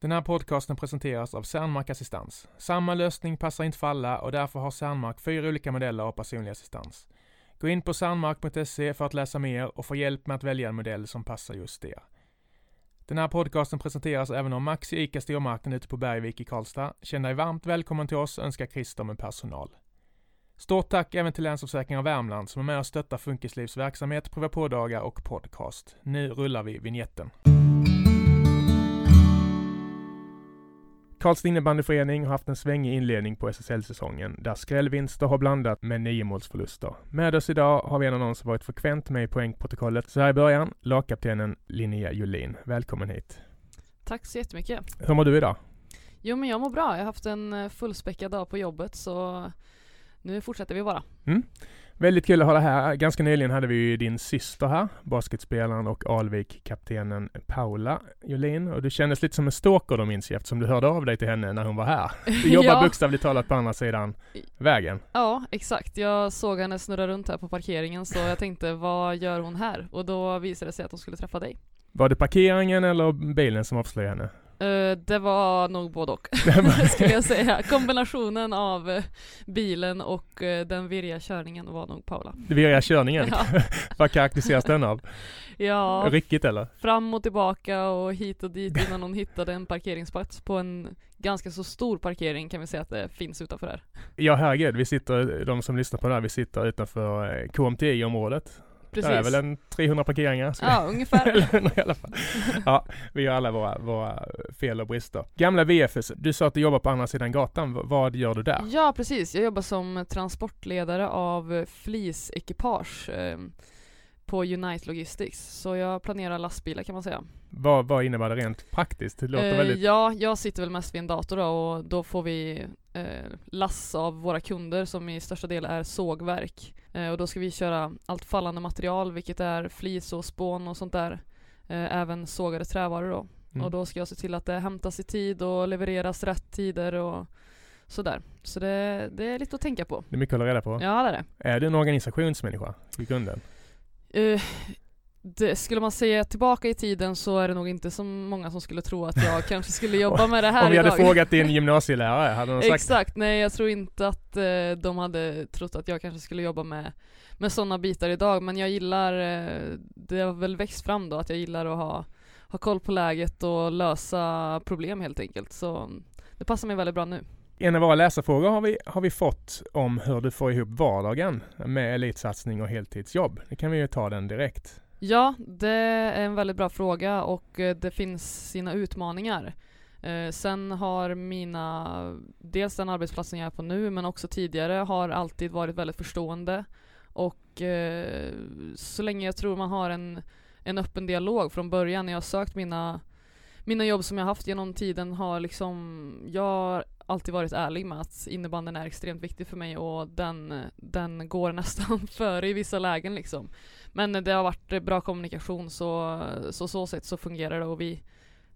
Den här podcasten presenteras av Cernmark Assistans. Samma lösning passar inte för alla och därför har Cernmark fyra olika modeller av personlig assistans. Gå in på cernmark.se för att läsa mer och få hjälp med att välja en modell som passar just er. Den här podcasten presenteras även av Maxi ICA Stormarknad ute på Bergvik i Karlstad. Känn dig varmt välkommen till oss, önskar Christer med personal. Stort tack även till Länsförsäkringar Värmland som är med och stöttar Funkislivs verksamhet, prova på-dagar och podcast. Nu rullar vi vignetten. Karlstad innebandyförening har haft en svängig inledning på SSL-säsongen där skrällvinster har blandat med niomålsförluster. Med oss idag har vi en av de som varit frekvent med i poängprotokollet. Så här i början, lagkaptenen Linnea Julin. Välkommen hit. Tack så jättemycket. Hur mår du idag? Jo men jag mår bra. Jag har haft en eh, fullspäckad dag på jobbet så nu fortsätter vi bara. Mm. Väldigt kul att ha dig här. Ganska nyligen hade vi ju din syster här, basketspelaren och Alvik-kaptenen Paula Jolin. Och du kändes lite som en stalker då minns jag eftersom du hörde av dig till henne när hon var här. Du jobbar Ja. bokstavligt talat på andra sidan vägen. Ja, exakt. Jag såg henne snurra runt här på parkeringen så jag tänkte vad gör hon här? Och då visade det sig att hon skulle träffa dig. Var det parkeringen eller bilen som avslöjade henne? Eh, det var nog både och, skulle jag säga. Kombinationen av eh, bilen och eh, den virriga körningen var nog Paula. Virriga körningen. Ja, Vad karaktäriseras den av? ja Ryckigt eller? fram och tillbaka och hit och dit innan hon hittade en parkeringsplats på en ganska så stor parkering kan vi säga att det finns utanför här. Ja herregud, vi sitter, de som lyssnar på det här, vi sitter utanför KMTI-området. Precis. Det är väl en 300 parkeringar. Ja, ungefär. Eller 100 i alla fall. Ja, vi har alla våra, våra fel och brister. Gamla VFS, du sa att du jobbar på andra sidan gatan. V- vad gör du där? Ja, precis. Jag jobbar som transportledare av flisekipage eh, på Unite Logistics. Så jag planerar lastbilar kan man säga. Vad, vad innebär det rent praktiskt? Det låter Eh, väldigt... Ja, jag sitter väl mest vid en dator då och då får vi eh, lass av våra kunder som i största del är sågverk. Eh, och då ska vi köra allt fallande material, vilket är flis och spån och sånt där. Eh, även sågade trävaror då. Mm. Och då ska jag se till att det hämtas i tid och levereras rätt tider och sådär. Så det, det är lite att tänka på. Det är mycket att hålla reda på. Ja, det är det. Är du en organisationsmänniska i grunden? Eh, det, skulle man säga tillbaka i tiden så är det nog inte så många som skulle tro att jag kanske skulle jobba med det här Om vi hade idag. frågat din gymnasielärare, hade de sagt Exakt, nej jag tror inte att eh, de hade trott att jag kanske skulle jobba med, med sådana bitar idag men jag gillar, eh, det har väl växt fram då att jag gillar att ha, ha koll på läget och lösa problem helt enkelt så det passar mig väldigt bra nu. En av våra läsarfrågor har vi, har vi fått om hur du får ihop vardagen med elitsatsning och heltidsjobb. Det kan vi ju ta den direkt. Ja, det är en väldigt bra fråga och eh, det finns sina utmaningar. Eh, sen har mina, dels den arbetsplatsen jag är på nu men också tidigare har alltid varit väldigt förstående och eh, så länge jag tror man har en, en öppen dialog från början när jag har sökt mina, mina jobb som jag haft genom tiden har liksom, jag alltid varit ärlig med att innebanden är extremt viktig för mig och den, den går nästan före i vissa lägen liksom. Men det har varit bra kommunikation så så, så sätt så fungerar det och vi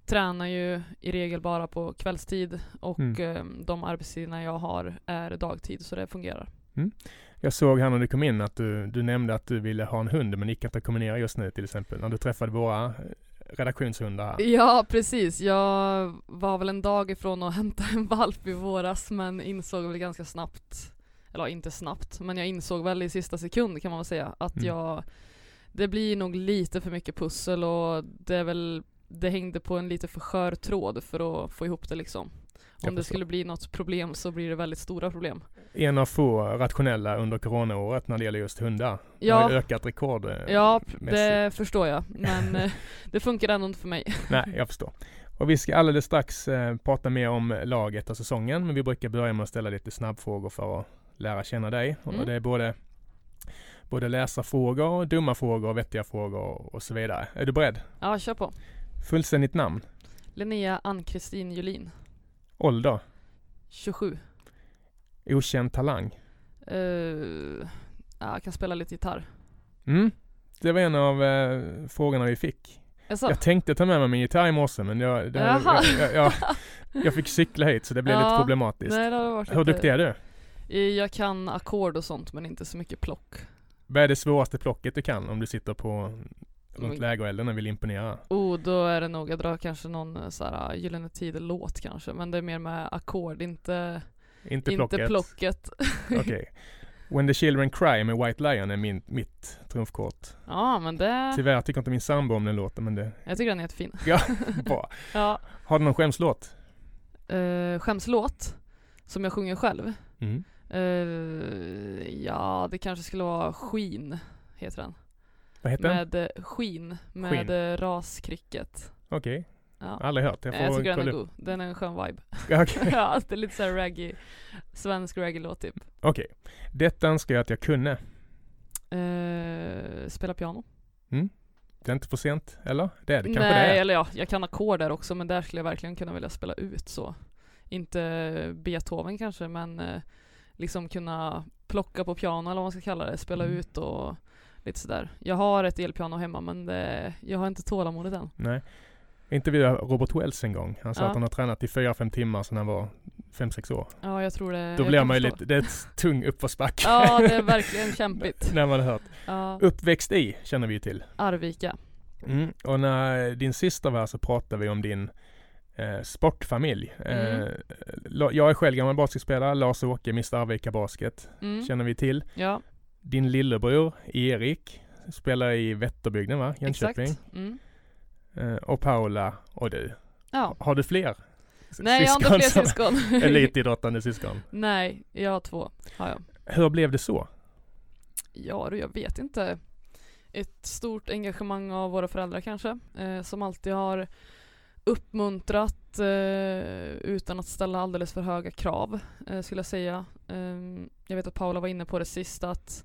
tränar ju i regel bara på kvällstid och Mm. eh, de arbetstiderna jag har är dagtid så det fungerar. Jag såg här när du kom in att du, du nämnde att du ville ha en hund men gick inte att kombinera just nu till exempel. När du träffade våra redaktionshundar här. Ja precis, jag var väl en dag ifrån att hämta en valp i våras men insåg väl ganska snabbt, eller inte snabbt, men jag insåg väl i sista sekund kan man väl säga att Mm. jag det blir nog lite för mycket pussel och det är väl det hängde på en lite för skör tråd för att få ihop det liksom. Om det skulle bli något problem så blir det väldigt stora problem. En av få rationella under coronaåret när det gäller just hundar. Det har Ja, ökat rekord. eh, ja det förstår jag. Men eh, det funkar ändå inte för mig. Nej, jag förstår. Och vi ska alldeles strax eh, prata mer om laget och säsongen, men vi brukar börja med att ställa lite snabbfrågor för att lära känna dig. Mm. Och det är både, både läsarfrågor, dumma frågor, vettiga frågor och så vidare. Är du beredd? Ja, kör på. Fullständigt namn? Linnea Ann-Kristin Julin, Ålder? 27. Okänd talang? Uh, ja, jag kan spela lite gitarr. Mm. Det var en av eh, frågorna vi fick. Jaså? Jag tänkte ta med mig min gitarr i morse men jag, det, jag, jag, jag, jag fick cykla hit så det blev lite Ja, problematiskt. Nej, Hur lite- duktig är du? Eh, Jag kan ackord och sånt men inte så mycket plock. Vad är det svåraste plocket du kan om du sitter på Mm. lägerelden och vill imponera? Oh, då är det nog, jag drar kanske någon eh, så här Gyllene Tider-låt kanske, men det är mer med ackord, inte, Inte inte plocket? plocket. Okej. When the Children Cry med White Lion är min, mitt trumfkort. Ja, men det, Tyvärr tycker inte min sambo om den låten men det jag tycker den är jättefin. är bra. Ja. Har du någon skämslåt? Uh, skämslåt, som jag sjunger själv. Mm. Eh, ja, det kanske skulle vara Skin, heter den. Vad heter den? Med uh, Skin, med Skinn. uh, raskricket. Okej, Ja. aldrig hört. Jag Jag, får jag tycker den är god. Den är en skön vibe. Okej. ja, det är lite såhär reggae, svensk reggae-låt typ. Okej. Detta önskar jag att jag kunde. Eh, spela piano. Det är inte för sent, eller? Det är det kanske Nej, det är. eller ja, jag kan ackord där också men där skulle jag verkligen kunna vilja spela ut så. Inte Beethoven kanske men eh, liksom kunna plocka på piano eller vad man ska kalla det, spela Mm. ut och lite sådär. Jag har ett elpiano hemma men det, jag har inte tålamodet än. Nej. Intervjuade Robert Wells en gång. Han sa Ja. att han har tränat i 4-5 timmar sedan han var 5-6 år. Ja, jag tror det. Då blir man ju lite, det är ett tung uppförsbacke. Ja, det är verkligen kämpigt. när man har hört. Ja, Uppväxt i känner vi ju till. Arvika. Mm. Och när din syster var här så pratade vi om din eh, sportfamilj. Mm. Eh, jag är själv gammal basketspelare, Lars-Åke, Mr Arvika Basket, Mm. känner vi till. Ja, Din lillebror Erik spelar i Vätterbygden va? Jönköping. exakt. Mm. Eh, och Paula och du. Ja. Har du fler? Nej, jag har inte fler syskon. Elitidrottande syskon. Nej, jag har två. Har jag. Hur blev det så? Ja du, jag vet inte. Ett stort engagemang av våra föräldrar kanske, eh, som alltid har uppmuntrat eh, utan att ställa alldeles för höga krav, eh, skulle jag säga. Eh, jag vet att Paula var inne på det sist att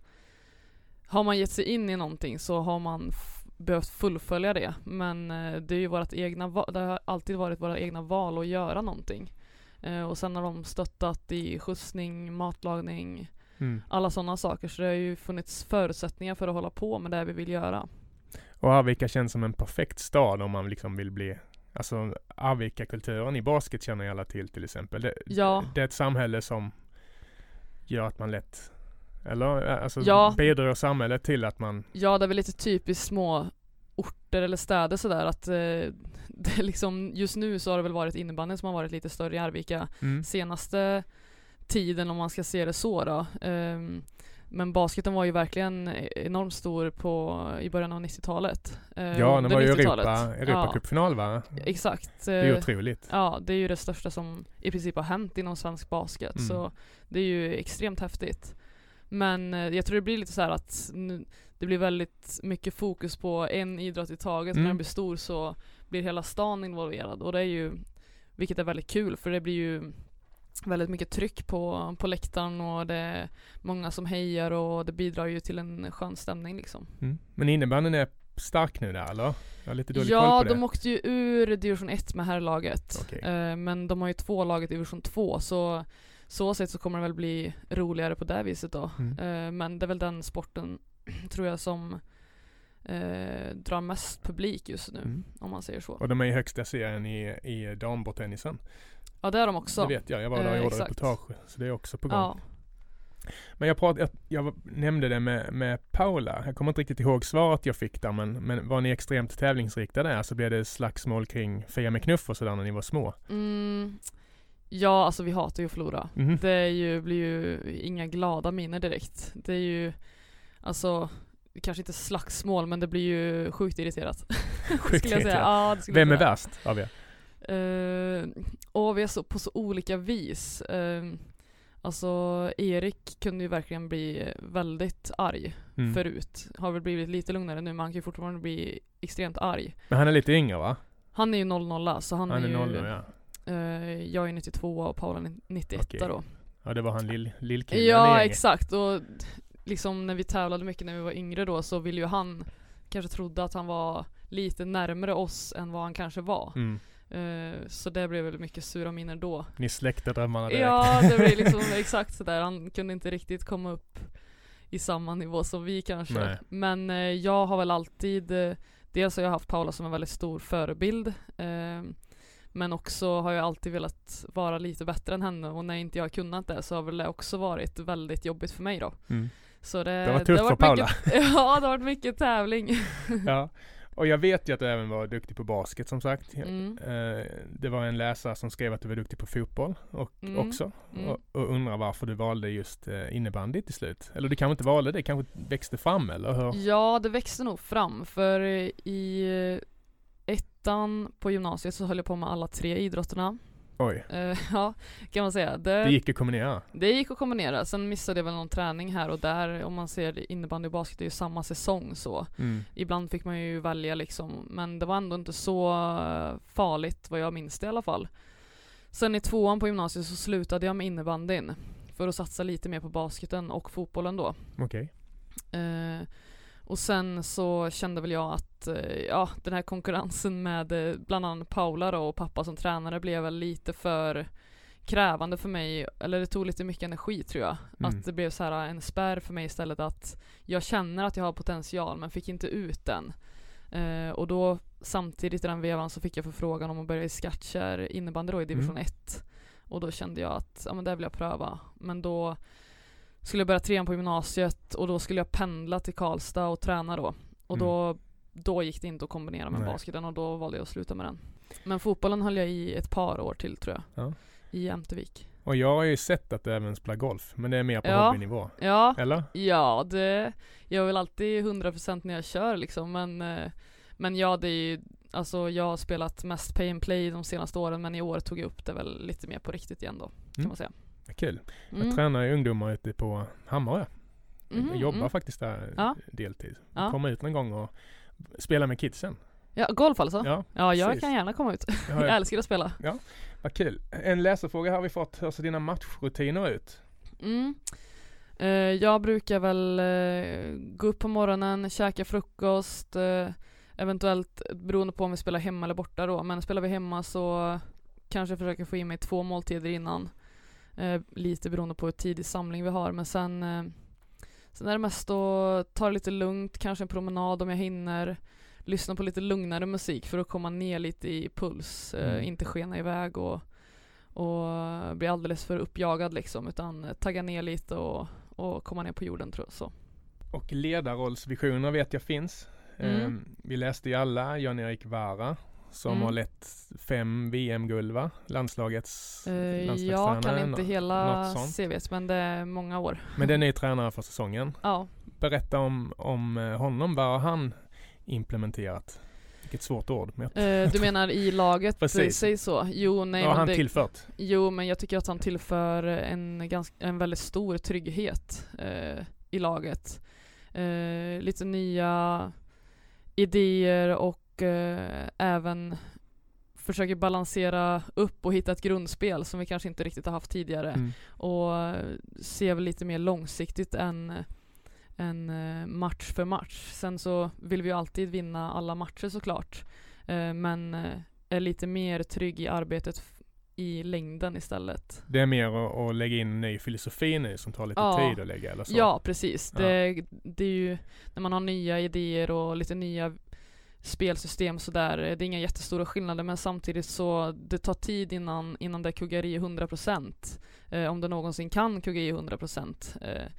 har man gett sig in i någonting så har man behövt fullfölja det. Men eh, det är ju vårt egna det har alltid varit våra egna val att göra någonting. Eh, och sen har de stöttat i skjutsning, matlagning, Mm. alla sådana saker. Så det har ju funnits förutsättningar för att hålla på med det vi vill göra. Och Arvika känns som en perfekt stad om man liksom vill bli Alltså Arvika-kulturen i basket känner ju alla till till exempel. Det, Ja. det är ett samhälle som gör att man lätt eller alltså Ja. bidrar samhället till att man Ja, det är väl lite typiskt små orter eller städer sådär att eh, det liksom, just nu så har det väl varit innebandyn som har varit lite större i Arvika mm, senaste tiden om man ska se det så då. Ehm, men basketen var ju verkligen enormt stor på, i början av 90-talet. Eh, Ja, den var ju 90-talet. Europa, Europacupfinal va? Ja, exakt. Det är ju Eh, otroligt. Ja, det är ju det största som i princip har hänt inom svensk basket. Mm. Så det är ju extremt häftigt. Men eh, jag tror det blir lite så här att nu, det blir väldigt mycket fokus på en idrott i taget. När Mm. den blir stor så blir hela stan involverad och det är ju, vilket är väldigt kul för det blir ju väldigt mycket tryck på, på läktaren och det är många som hejar och det bidrar ju till en skön stämning liksom. Mm. Men innebandyn är stark nu där eller? Jag har lite dålig koll Ja, på det. de åkte ju ur division 1 med herrlaget. Okej. Eh, men de har ju två lag i division 2 så så sett så kommer det väl bli roligare på det viset då. Mm. Eh, men det är väl den sporten tror jag som eh, drar mest publik just nu Mm. om man säger så. Och de är i högsta serien i, i dambordtennisen. Ja det är de också. Det vet jag, jag var där och Eh, gjorde reportage. Så det är också på gång. ja. Men jag, prat, jag, jag nämnde det med, med Paula. Jag kommer inte riktigt ihåg svaret jag fick där men, men var ni extremt tävlingsriktade där så blev det slagsmål kring Fia med knuff och sådär när ni var små? Mm, ja, alltså vi hatar ju att förlora. Mhm. Det är ju, blir ju inga glada miner direkt. Det är ju, alltså, kanske inte slagsmål men det blir ju sjukt irriterat. Sjukt skulle jag säga. irriterat. Ja, Vem är värst av er? Uh, och vi är så, på så olika vis. Eh, alltså Erik kunde ju verkligen bli väldigt arg Mm. förut. Har väl blivit lite lugnare nu men han kan ju fortfarande bli extremt arg. Men han är lite yngre va? Han är ju 00 så han, Han är är, ju, ja. Eh, jag är 92 och Paula är 91 Okej. då. Ja det var han lill, lillkillen Ja exakt och liksom när vi tävlade mycket när vi var yngre då så ville ju han kanske trodde att han var lite närmare oss än vad han kanske var. Mm. Eh, så det blev väl mycket sura minnen då. Ni släckte drömmarna direkt. Ja, det blir liksom exakt sådär. Han kunde inte riktigt komma upp i samma nivå som vi kanske. Nej. Men eh, jag har väl alltid, eh, dels har jag haft Paula som en väldigt stor förebild. Eh, men också har jag alltid velat vara lite bättre än henne och när inte jag har kunnat det så har väl det också varit väldigt jobbigt för mig då. Mm. Så det, Det var tufft har för varit Mycket, ja, det har varit mycket tävling. Ja. Och jag vet ju att du även var duktig på basket som sagt. Mm. Eh, det var en läsare som skrev att du var duktig på fotboll och, Mm. också. Mm. Och, och undrar varför du valde just eh, innebandy till slut. Eller du kanske inte valde det, kanske växte fram eller hur? Ja, det växte nog fram för i ettan på gymnasiet så höll jag på med alla tre idrotterna. Oj, Eh, ja, kan man säga. Det, det gick att kombinera. det gick att kombinera. Sen missade jag väl någon träning här och där. Om man ser innebandy och basket, det är ju samma säsong så. Mm. Ibland fick man ju välja liksom, men det var ändå inte så farligt vad jag minns det i alla fall. Sen i tvåan på gymnasiet så slutade jag med innebandyn för att satsa lite mer på basketen och fotbollen då. Okej. Eh, och sen så kände väl jag att eh, ja, den här konkurrensen med eh, bland annat Paula då och pappa som tränare blev väl lite för krävande för mig, eller det tog lite mycket energi tror jag. Mm. Att det blev så här en spärr för mig istället att jag känner att jag har potential men fick inte ut den. Eh, och då samtidigt i den vevan så fick jag förfrågan om att börja i Skattkärr innebandy då i division Mm. 1. Och då kände jag att ja, men det vill jag pröva. Men då skulle jag börja trean på gymnasiet och då skulle jag pendla till Karlstad och träna då. Och Mm. då, då gick det inte att kombinera med Nej. basketen och då valde jag att sluta med den. Men fotbollen höll jag i ett par år till tror jag. Ja. I Jämtevik. Och jag har ju sett att du även spelar golf, men det är mer på Ja. hobbynivå. Ja, Eller? ja det, jag är väl alltid 100% när jag kör liksom men, eh, men ja det är ju, alltså jag har spelat mest pay and play de senaste åren men i år tog jag upp det väl lite mer på riktigt igen då, kan Mm. man säga. Kul. Jag Mm. tränar ju ungdomar ute på Hammarö. Mhm, Jag jobbar mm. faktiskt där Ja. deltid. Ja. Kommer ut någon gång och spelar med kidsen. Ja, golf alltså? Ja, Ja, jag precis. kan gärna komma ut. jag Jag älskar att spela. Vad kul. En läsarfråga har vi fått. Hur ser dina matchrutiner ut? Mm. Eh, jag brukar väl eh, gå upp på morgonen, käka frukost, eh, eventuellt beroende på om vi spelar hemma eller borta då, men spelar vi hemma så kanske jag försöker få i mig två måltider innan. Eh, lite beroende på hur tidig samling vi har, men sen eh, Sen är det mest att ta det lite lugnt, kanske en promenad om jag hinner. Lyssna på lite lugnare musik för att komma ner lite i puls, eh, Mm. inte skena iväg och, och bli alldeles för uppjagad liksom, utan eh, tagga ner lite och, och komma ner på jorden tror jag. Så. Och ledarrollsvisioner vet jag finns. Mm. Ehm, vi läste ju alla Jan-Erik Vara som Mm. har lett fem VM-guld va? Landslagets Eh, jag kan inte hela. CVt men det är många år. Men den är tränare för säsongen. Ja. Berätta om, om eh, honom. Vad har han implementerat? Vilket svårt ord. Men Eh, du menar i laget, Precis. säg så? Jo, nej vad har han det, tillfört? Jo, men jag tycker att han tillför en, ganska, en väldigt stor trygghet eh, i laget. Lite nya idéer och eh, även försöker balansera upp och hitta ett grundspel som vi kanske inte riktigt har haft tidigare. Mm. Och eh, ser väl lite mer långsiktigt än, än eh, match för match. Sen så vill vi ju alltid vinna alla matcher såklart. Eh, Men eh, är lite mer trygg i arbetet i längden istället. Det är mer att, att lägga in en ny filosofi nu som tar lite Ja. tid att lägga eller så? Ja, precis. Ja. Det, det är ju när man har nya idéer och lite nya spelsystem sådär, det är inga jättestora skillnader men samtidigt så det tar tid innan, innan det kuggar i 100% eh, om det någonsin kan kugga i 100% eh,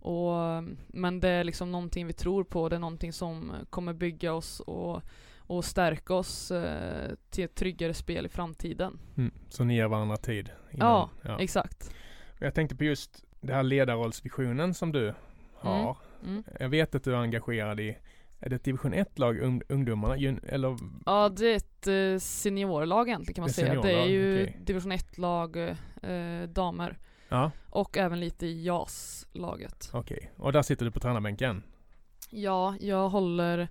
och, Men det är liksom någonting vi tror på, det är någonting som kommer bygga oss och, och stärka oss eh, till ett tryggare spel i framtiden. Mm. Så ni ger varandra tid? Ja, ja. Exakt. Jag tänkte på just det här ledarrollsvisionen som du har. Mm. Jag vet att du är engagerad i, är det ett division 1-lag, ung, ungdomarna? Eller Ja, det är ett eh, seniorlag egentligen kan man Det säga. Det är ju okej. division 1-lag, eh, damer. Ja, Och även lite i JAS-laget. okej. Och där sitter du på tränarbänken? Ja, jag håller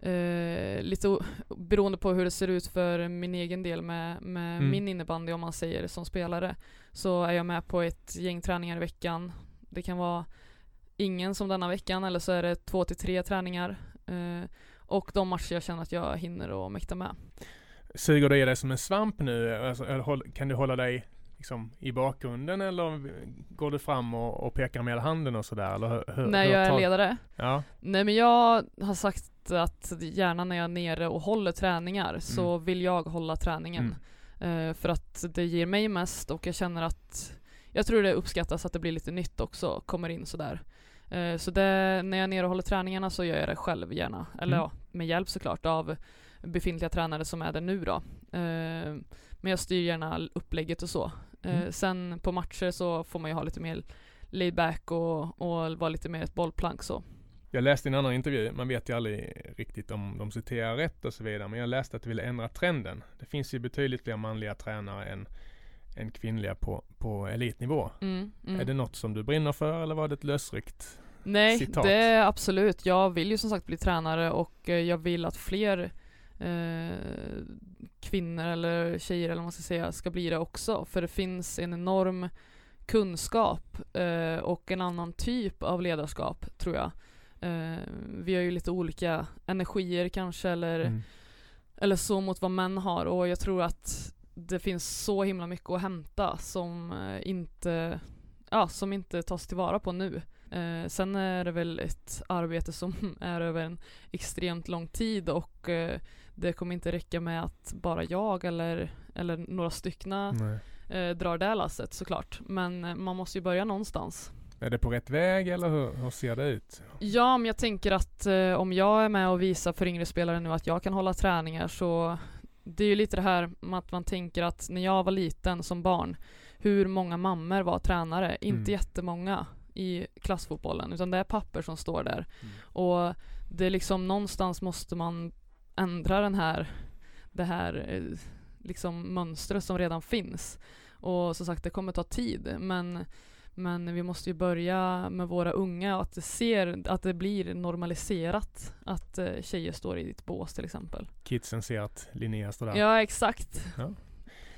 eh, lite beroende på hur det ser ut för min egen del med, med Mm. min innebandy om man säger som spelare. Så är jag med på ett gäng träningar i veckan. Det kan vara ingen som denna veckan eller så är det två till tre träningar. Eh, och de matcher jag känner att jag hinner och mäktar med. Suger du i dig som en svamp nu? Alltså, kan du hålla dig liksom i bakgrunden eller går du fram och, och pekar med hela handen och sådär? Eller hur, När jag är ledare? Ja, Nej men jag har sagt att gärna när jag är nere och håller träningar så vill jag hålla träningen. Eh, för att det ger mig mest och jag känner att jag tror det uppskattas att det blir lite nytt också, kommer in sådär. Eh, så det, när jag är nere och håller träningarna så gör jag det själv gärna. Eller Mm. ja, med hjälp såklart av befintliga tränare som är där nu då. Eh, men jag styr gärna upplägget och så. Eh, Mm. Sen på matcher så får man ju ha lite mer laid back och, och vara lite mer ett bollplank så. Jag läste i en annan intervju, man vet ju aldrig riktigt om de citerar rätt och så vidare, men jag läste att du ville ändra trenden. Det finns ju betydligt fler manliga tränare än, än kvinnliga på, på elitnivå. Mm, mm. Är det något som du brinner för eller var det ett lösryckt? Nej, citat? det är absolut. Jag vill ju som sagt bli tränare och eh, jag vill att fler eh, kvinnor eller tjejer eller vad man ska säga ska bli det också. För det finns en enorm kunskap eh, och en annan typ av ledarskap tror jag. Eh, vi har ju lite olika energier kanske eller Mm. eller så mot vad män har och jag tror att det finns så himla mycket att hämta som eh, inte, ja, som inte tas tillvara på nu. Eh, sen är det väl ett arbete som är över en extremt lång tid och eh, det kommer inte räcka med att bara jag eller, eller några styckna eh, drar det lasset såklart. Men eh, man måste ju börja någonstans. Är det på rätt väg eller hur, hur ser det ut? Ja, men jag tänker att eh, om jag är med och visar för yngre spelare nu att jag kan hålla träningar så det är ju lite det här med att man tänker att när jag var liten som barn, hur många mammor var tränare? Inte Mm. jättemånga i klassfotbollen, utan det är papper som står där. Mm. Och det är liksom någonstans måste man ändra den här, det här eh, liksom mönstret som redan finns. Och som sagt, det kommer ta tid, men men vi måste ju börja med våra unga och att det ser, att det blir normaliserat att eh, tjejer står i ditt bås till exempel. Kidsen ser att Linnea står där. Ja, exakt.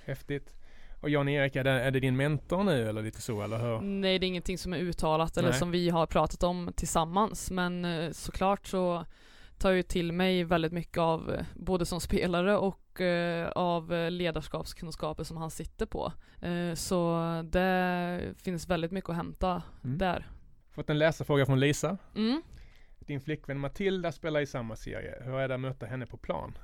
Häftigt. Och Jan-Erik, är det, är det din mentor nu eller lite så eller hur? Nej, det är ingenting som är uttalat eller Nej. som vi har pratat om tillsammans, men eh, såklart så tar ju till mig väldigt mycket av både som spelare och eh, av ledarskapskunskaper som han sitter på. Eh, så det finns väldigt mycket att hämta Mm. där. Fått en läsarfråga från Lisa. Mm. Din flickvän Matilda spelar i samma serie. Hur är det att möta henne på plan?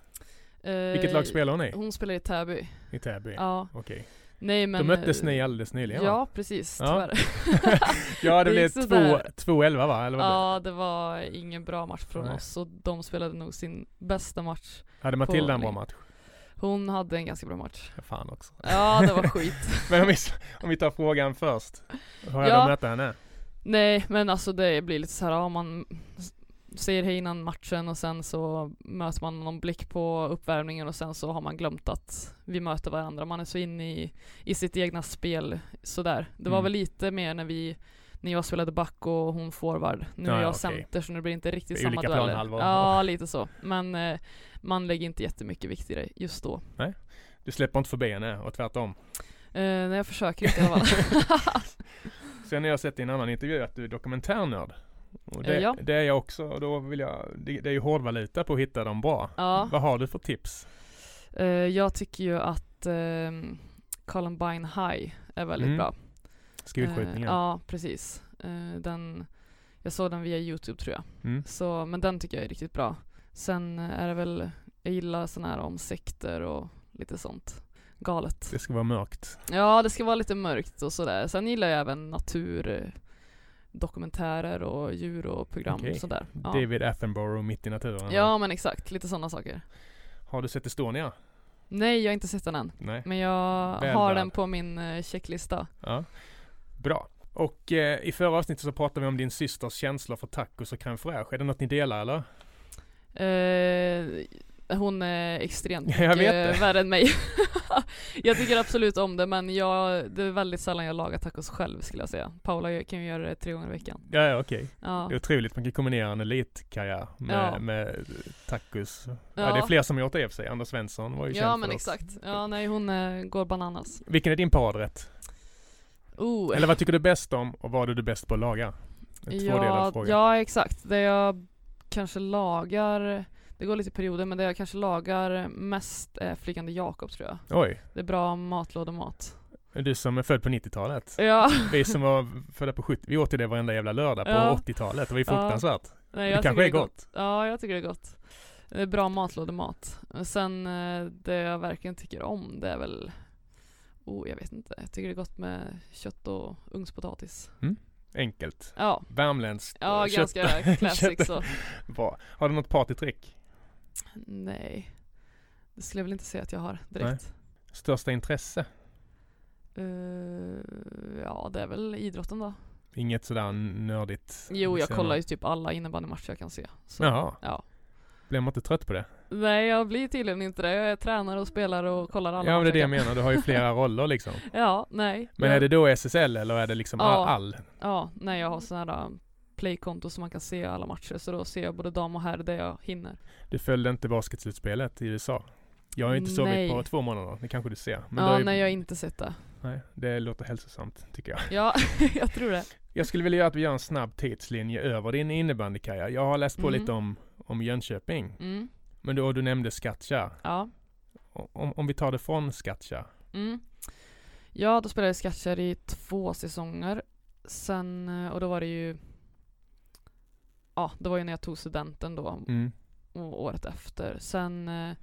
Eh, Vilket lag spelar hon i? Hon spelar i Täby. I Täby? Ja. Okej. Nej men... Då möttes eh, ni alldeles nyligen va? Ja, precis. Ja. Tyvärr. Ja, det Det blev gick sådär. 2-11 va? Eller ja, det var ingen bra match från Nej. oss och de spelade nog sin bästa match. Hade Matilda en bra match? Hon hade en ganska bra match. Ja, fan också. Ja, det var skit. Men om vi, om vi tar frågan först. Hur är det Ja. möta henne? Nej, men alltså det blir lite så här, ja, man säger hej innan matchen och sen så möter man någon blick på uppvärmningen och sen så har man glömt att vi möter varandra. Man är så inne i, i sitt egna spel sådär. Det var Mm. väl lite mer när vi när jag spelade back och hon forward. Nu Ja, är ja, jag okej. center så nu blir det inte riktigt Det samma olika dueller. planhalvor. Ja, lite så. Men eh, man lägger inte jättemycket vikt i det just då. Du släpper inte förbi henne och tvärtom. Eh, nej, jag försöker inte i alla fall. Sen har jag sett i en annan intervju att du är dokumentärnörd. Och det, Eh, ja. det är jag också och då vill jag, det, det är ju hårdvaluta på att hitta dem bra. ja. Vad har du för tips? Eh, jag tycker ju att eh, Columbine High är väldigt Mm. bra. Skolskjutningen? Eh, ja, precis. Den, jag såg den via Youtube tror jag. Mm. Så, men den tycker jag är riktigt bra. Sen är det väl, jag gillar sådana här om sekter och lite sånt galet. Det ska vara mörkt. Ja, det ska vara lite mörkt och sådär. Sen gillar jag även natur, dokumentärer och djur och program Okej. och sådär. Ja. David Attenborough mitt i naturen. ja, men exakt. Lite sådana saker. Har du sett Estonia? Nej, jag har inte sett den än. Nej. Men jag Väl har värd. den på min eh, checklista. Ja. Bra. Och eh, i förra avsnittet så pratade vi om din systers känslor för tacos och crème fraîche. Är det något ni delar eller? Eh, hon är extremt Ja, mycket värre än mig. jag tycker absolut om det men jag, det är väldigt sällan jag lagar tacos själv skulle jag säga. Paula kan ju göra det tre gånger i veckan. Ja, ja okej. Ja. Det är otroligt. Man kan kombinera en elitkarriär med, Ja. med tacos. Ja. Ja. det är fler som gjort det i och för sig. Anders Svensson var ju Ja känd men för oss. exakt. Ja nej hon eh, går bananas. Vilken är din paradrätt? Oh. Eller vad tycker du bäst om och vad är du bäst på att laga? En ja, ja exakt. Det jag kanske lagar, det går lite i perioder men det jag kanske lagar mest är Flygande Jakob tror jag. Oj, Det är bra matlådemat. du som är född på 90-talet. Ja. Vi som var födda på 70 vi åt ju det varenda jävla lördag på Ja. 80-talet. Det var ju Ja. fruktansvärt. Nej, det jag kanske är tycker gott. Ja, jag tycker det är gott. Det är bra matlådemat. Sen eh, det jag verkligen tycker om det är väl Oh, jag vet inte. Jag tycker det är gott med kött och ugnspotatis. Enkelt. Ja, Värmländskt. ja kött. ganska classic så. Bra. Har du något partytrick? Nej, det skulle jag väl inte säga att jag har direkt. Största intresse? Uh, ja, det är väl idrotten då. Inget sådär nördigt? Jo, jag kollar ju typ alla innebandymatcher jag kan se. Så, Jaha. Ja. Blir man inte trött på det? Nej, jag blir tydligen inte det. Jag är tränare och spelar och kollar alla Ja, men det är det jag menar. Du har ju flera roller liksom. Ja, nej. Men jag... är det då SSL eller är det liksom ja. all? Ja, nej jag har sådana här playkonto så man kan se alla matcher. Så då ser jag både dam och herr där jag hinner. Du följde inte basketslutspelet i USA? Jag har inte sovit nej. på två månader, det kanske du ser. Men ja, ju... nej jag har inte sett det. Nej, det låter hälsosamt tycker jag. Ja, jag tror det. Jag skulle vilja att vi gör en snabb tidslinje över din innebandykarriär. Jag har läst på mm. lite om, om Jönköping. Mm. Men då, du nämnde Skattkärr. Ja. Om, om vi tar det från Skattkärr. Mm. Ja, då spelade jag Skattkärr i två säsonger. Sen, eh, och då var det ju Ja, det var ju när jag tog studenten då. Mm. Och året efter. Sen eh,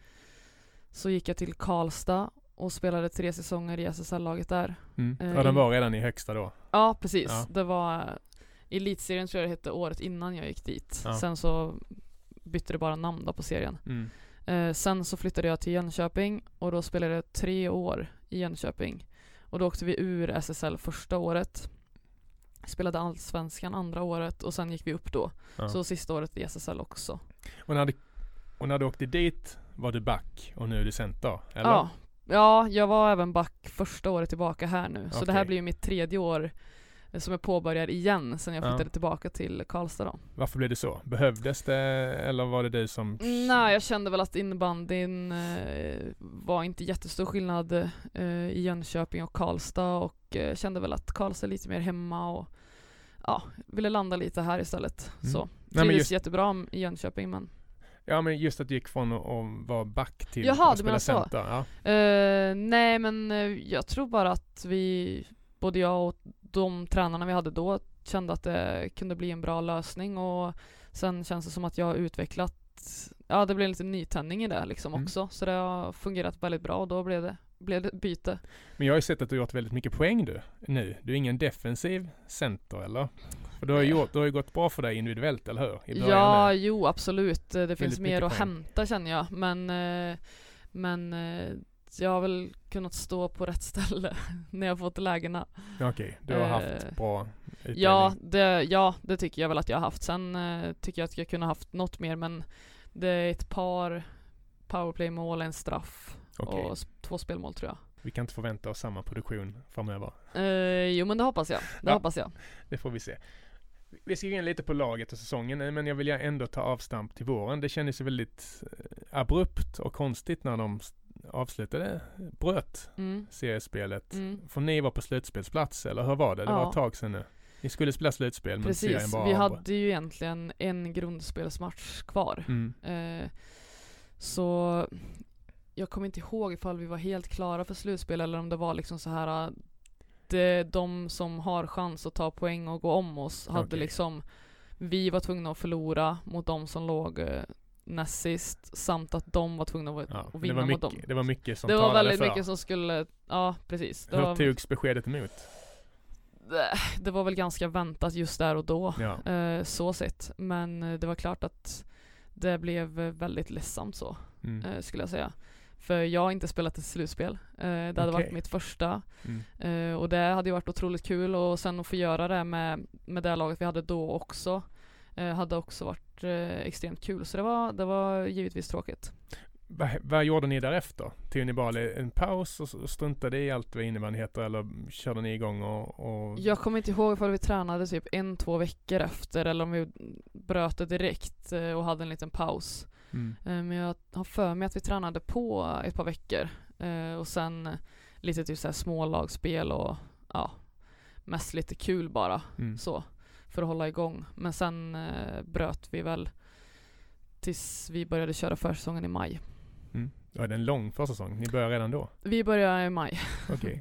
så gick jag till Karlstad och spelade tre säsonger i SSL-laget där. Mm. Eh, ja, den var redan i högsta då? Ja, precis. Ja. Det var Elitserien tror jag det hette året innan jag gick dit. Ja. Sen så bytte det bara namn då på serien. Mm. Eh, sen så flyttade jag till Jönköping och då spelade jag tre år i Jönköping. Och då åkte vi ur SSL första året. Spelade allsvenskan andra året och sen gick vi upp då. Ja. Så sista året i SSL också. Och när, du, och när du åkte dit var du back och nu är du center? Eller? Ja. Ja, jag var även back första året tillbaka här nu. Så okay. det här blir ju mitt tredje år som jag påbörjar igen sen jag flyttade ja. tillbaka till Karlstad då. Varför blev det så? Behövdes det eller var det du som? Nej, jag kände väl att innebandyn eh, var inte jättestor skillnad eh, i Jönköping och Karlstad och eh, kände väl att Karlstad är lite mer hemma och ja, ville landa lite här istället. Mm. Så trivdes just... jättebra i Jönköping men Ja men just att du gick från att vara back till Jaha, att spela center. Ja. Uh, nej men uh, jag tror bara att vi, både jag och de tränarna vi hade då kände att det kunde bli en bra lösning och sen känns det som att jag har utvecklat Ja det blev en liten nytändning i det liksom mm. också så det har fungerat väldigt bra och då blev det, blev det byte. Men jag har ju sett att du har gjort väldigt mycket poäng du nu. Du är ingen defensiv center eller? För du har ju gjort, det har ju gått bra för dig individuellt, eller hur? ja, med. jo absolut. Det finns mer att poäng. hämta känner jag. Men, eh, men eh, jag har väl kunnat stå på rätt ställe när jag fått lägena. Okej, okay, du har haft eh, bra utbildning? Ja det, ja, det tycker jag väl att jag har haft. Sen eh, tycker jag att jag kunde haft något mer men det är ett par powerplay-mål, en straff okay. och två spelmål tror jag. Vi kan inte förvänta oss samma produktion framöver? Eh, jo men det hoppas jag. Det ja, hoppas jag. Det får vi se. Vi ska gå in lite på laget och säsongen, men jag vill ändå ta avstamp till våren. Det kändes ju väldigt eh, abrupt och konstigt när de avslutade, bröt mm. seriespelet. Mm. För ni var på slutspelsplats eller hur var det? Det ja. var ett tag sedan nu. Ni skulle spela slutspel men serien bara vi hade ju egentligen en grundspelsmatch kvar. Mm. Eh, så jag kommer inte ihåg ifall vi var helt klara för slutspel eller om det var liksom så här det, de som har chans att ta poäng och gå om oss hade okay. liksom vi var tvungna att förlora mot de som låg eh, näst sist samt att de var tvungna att, ja, att vinna mycket, mot dem. Det var mycket som Det var väldigt för. mycket som skulle, ja precis. Det Hur var, togs beskedet emot? Det, det var väl ganska väntat just där och då, ja. eh, så sett. Men eh, det var klart att det blev väldigt ledsamt så, mm. eh, skulle jag säga. För jag har inte spelat ett slutspel. Eh, det hade okay. varit mitt första. Mm. Eh, och det hade ju varit otroligt kul och sen att få göra det med, med det laget vi hade då också. Eh, hade också varit eh, extremt kul. Så det var, det var givetvis tråkigt. Va, vad gjorde ni därefter? Tog ni bara en paus och struntade i allt vad innebandy heter eller körde ni igång och, och... Jag kommer inte ihåg ifall vi tränade typ en, två veckor efter eller om vi bröt det direkt eh, och hade en liten paus. Mm. Men jag har för mig att vi tränade på ett par veckor och sen lite typ såhär smålagsspel och ja, mest lite kul bara mm. så för att hålla igång. Men sen eh, bröt vi väl tills vi började köra försäsongen i maj. Mm. Ja, det är en lång försäsong. Ni börjar redan då? Vi börjar i maj. Okej. Okay.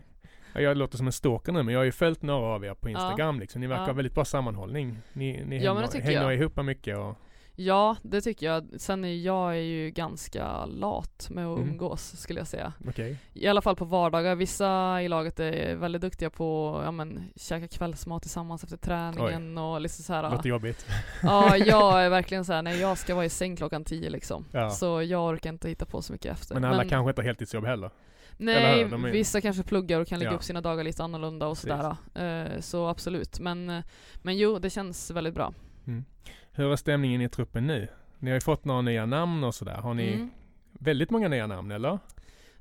Ja, jag låter som en stalker nu men jag har ju följt några av er på Instagram ja. liksom. Ni verkar ja. ha väldigt bra sammanhållning. Ni, ni ja, hänger, hänger ihop mycket och Ja, det tycker jag. Sen är jag är ju ganska lat med att Mm. umgås skulle jag säga. Okej. I alla fall på vardagar. Vissa i laget är väldigt duktiga på ja, men, käka kvällsmat tillsammans efter träningen och liksom så här. Låter jobbigt. Ja, jag är verkligen så här, nej jag ska vara i säng klockan tio liksom. Ja. Så jag orkar inte hitta på så mycket efter. Men alla kanske inte har heltidsjobb heller. eller Nej, är- vissa kanske pluggar och kan lägga Ja. upp sina dagar lite annorlunda och Precis. sådär. Eh, så absolut. Men, eh, men jo, det känns väldigt bra. Hur är stämningen i truppen nu? Ni har ju fått några nya namn och sådär. Har ni Mm. väldigt många nya namn eller?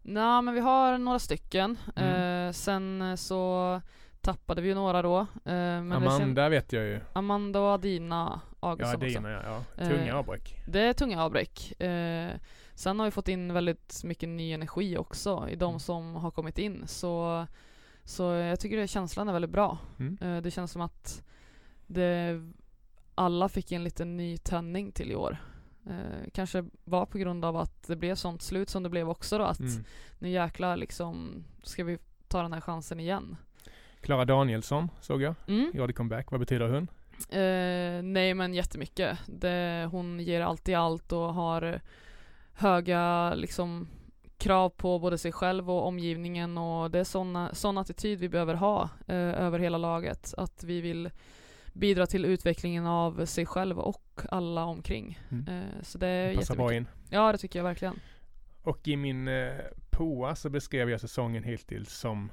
Nej, men vi har några stycken. Mm. Eh, sen eh, så tappade vi ju några då. Eh, men Amanda vet jag ju. Amanda och Adina Ja, Augustsson också. Dina ja. ja. Tunga Eh, avbräck. Det är tunga avbräck. Eh, sen har vi fått in väldigt mycket ny energi också i de Mm. som har kommit in. Så, så jag tycker att känslan är väldigt bra. Mm. Eh, det känns som att det, alla fick en liten ny tändning till i år. Eh, kanske var på grund av att det blev sånt slut som det blev också då. Att Mm. nu jäklar liksom ska vi ta den här chansen igen. Klara Danielsson såg jag. Mm. Gjorde comeback. Vad betyder hon? Eh, nej men jättemycket. Det, hon ger allt i allt och har höga liksom krav på både sig själv och omgivningen och det är såna, sån attityd vi behöver ha eh, över hela laget. Att vi vill bidra till utvecklingen av sig själv och alla omkring. Mm. Eh, så det är Passar bra jättemycket. in. Ja det tycker jag verkligen. Och i min eh, POA så beskrev jag säsongen hittills som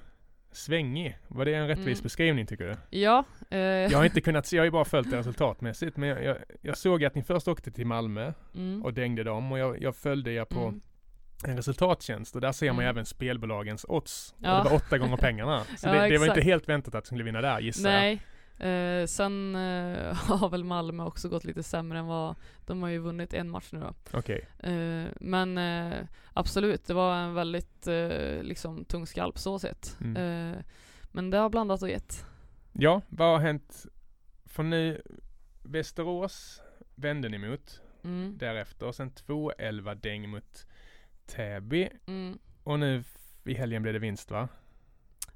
svängig. Var det en rättvis Mm. beskrivning tycker du? Ja. Eh, Jag har inte kunnat se, jag har ju bara följt det resultatmässigt. Men jag, jag, jag såg att ni först åkte till Malmö mm, och dängde dem och jag, jag följde er på mm. en resultattjänst och där ser man ju Mm. även spelbolagens odds. Ja. Och det var åtta gånger pengarna. Så Ja, det, det var inte helt väntat att de skulle vinna där gissar. Nej. Eh, sen eh, har väl Malmö också gått lite sämre än vad, de har ju vunnit en match nu då. Okej. Eh, men eh, absolut, det var en väldigt eh, liksom tung skalp så sett. Mm. Eh, men det har blandat och gett. Ja, vad har hänt? För nu, Västerås vände ni mot Mm. därefter och sen 2-11 däng mot Täby Mm. och nu i helgen blev det vinst va?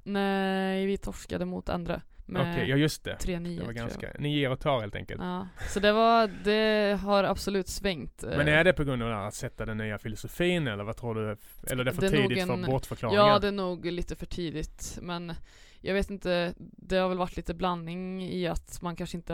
Nej, vi torskade mot andra Okej, ja just det. 3-9 Det var ganska, ni ger och tar helt enkelt. Ja, så det var, det har absolut svängt. eh, Men är det på grund av att sätta den nya filosofin eller vad tror du? Eller är det för Det tidigt en- för bortförklaringar? Ja, det är nog lite för tidigt. Men jag vet inte, det har väl varit lite blandning i att man kanske inte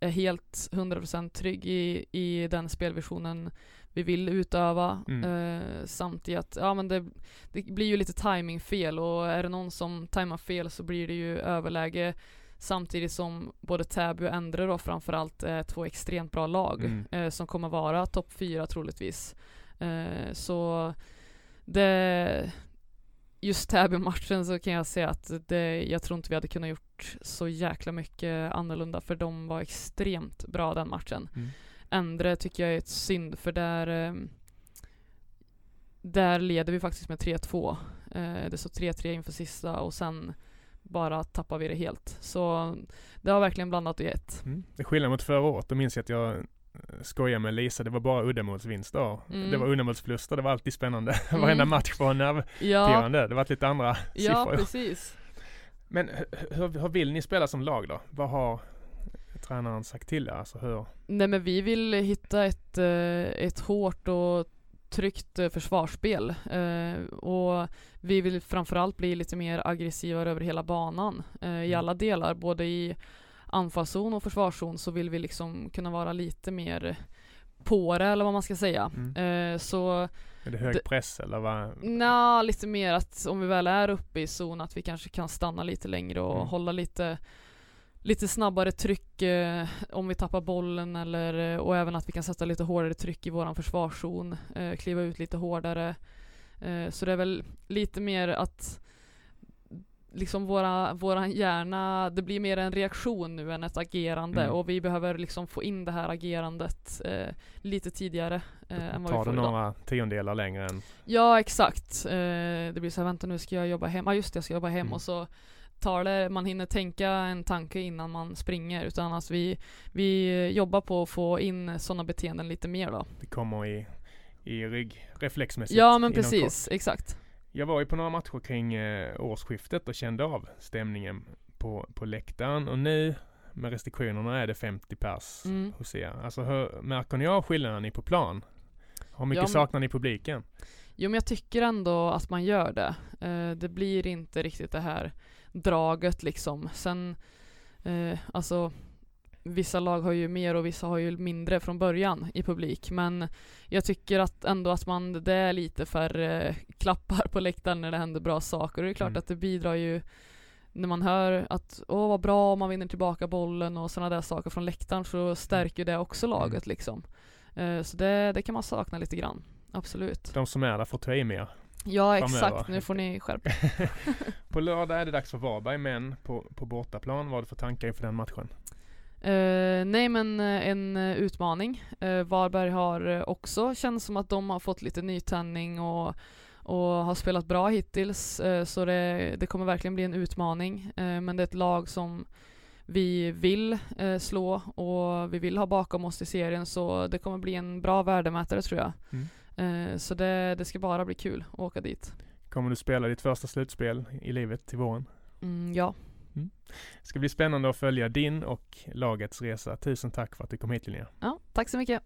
är helt 100% trygg i, i den spelvisionen vi vill utöva. Mm. Eh, samt i att, ja men det, det blir ju lite timingfel och är det någon som tajmar fel så blir det ju överläge. Samtidigt som både Täby och Endre då framförallt är två extremt bra lag Mm. eh, som kommer vara topp fyra troligtvis. Eh, så det, just Täby-matchen så kan jag säga att det, jag tror inte vi hade kunnat gjort så jäkla mycket annorlunda för de var extremt bra den matchen. Mm. Endre tycker jag är ett synd för där ehm, där leder vi faktiskt med 3-2. Eh, det står 3-3 inför sista och sen bara tappar vi det helt. Så det har verkligen blandat och gett. Mm. Det är skillnad mot förra året. Då minns jag att jag eh, skojade med Lisa. Det var bara uddamålsvinster. Mm. Det var uddamålsförluster. Det var alltid spännande. Mm. Varenda match var nervpirrande. Ja, Det var lite andra ja siffror. precis. Men hu- hur, hur vill ni spela som lag då? Vad har tränaren sagt till er? Alltså hur? Nej men vi vill hitta ett, eh, ett hårt och tryggt eh, försvarsspel. Eh, och vi vill framförallt bli lite mer aggressiva över hela banan. I Mm. alla delar, både i anfallszon och försvarszon så vill vi liksom kunna vara lite mer på det eller vad man ska säga. Mm. Så Är det hög press eller vad? Nja, lite mer att om vi väl är uppe i zon att vi kanske kan stanna lite längre och Mm. hålla lite lite snabbare tryck eh, om vi tappar bollen eller eh, och även att vi kan sätta lite hårdare tryck i våran försvarszon, eh, kliva ut lite hårdare. Eh, så det är väl lite mer att liksom våra, våran hjärna, det blir mer en reaktion nu än ett agerande Mm. och vi behöver liksom få in det här agerandet eh, lite tidigare eh, än vad vi får det idag. några tiondelar längre än? Ja exakt. Eh, det blir så här, vänta nu ska jag jobba hem. Ah, just det, jag ska jobba hem Mm. och så tar det, man hinner tänka en tanke innan man springer utan att vi, vi jobbar på att få in sådana beteenden lite mer då. Det kommer i, i rygg reflexmässigt Ja men precis, exakt. kort. Jag var ju på några matcher kring eh, årsskiftet och kände av stämningen på, på läktaren och nu med restriktionerna är det 50 pers Mm. hos er. Alltså hur, märker ni av skillnaden ni på plan? Hur mycket Ja, men- saknar ni publiken? Jo men jag tycker ändå att man gör det. Eh, det blir inte riktigt det här draget liksom. Sen, eh, alltså vissa lag har ju mer och vissa har ju mindre från början i publik. Men jag tycker att ändå att man, det är lite färre klappar på läktaren när det händer bra saker. Och det är klart Mm. att det bidrar ju när man hör att åh vad bra om man vinner tillbaka bollen och sådana där saker från läktaren så stärker det också laget liksom. Eh, så det, det kan man sakna lite grann. Absolut. De som är där får ta i mer. Ja framöver. exakt, nu får ni skärpa på lördag är det dags för Varberg, men på, på bortaplan. Vad har du för tankar inför den matchen? Eh, nej men eh, en eh, utmaning. Uh, Varberg har också känns som att de har fått lite nytändning och, och har spelat bra hittills. så det, det kommer verkligen bli en utmaning. Men det är ett lag som vi vill slå och vi vill ha bakom oss i serien så det kommer bli en bra värdemätare tror jag. Mm. Eh, så det, det ska bara bli kul att åka dit. Kommer du spela ditt första slutspel i livet till våren? Mm, ja, Det ska bli spännande att följa din och lagets resa. Tusen tack för att du kom hit Linnea. ja, tack så mycket.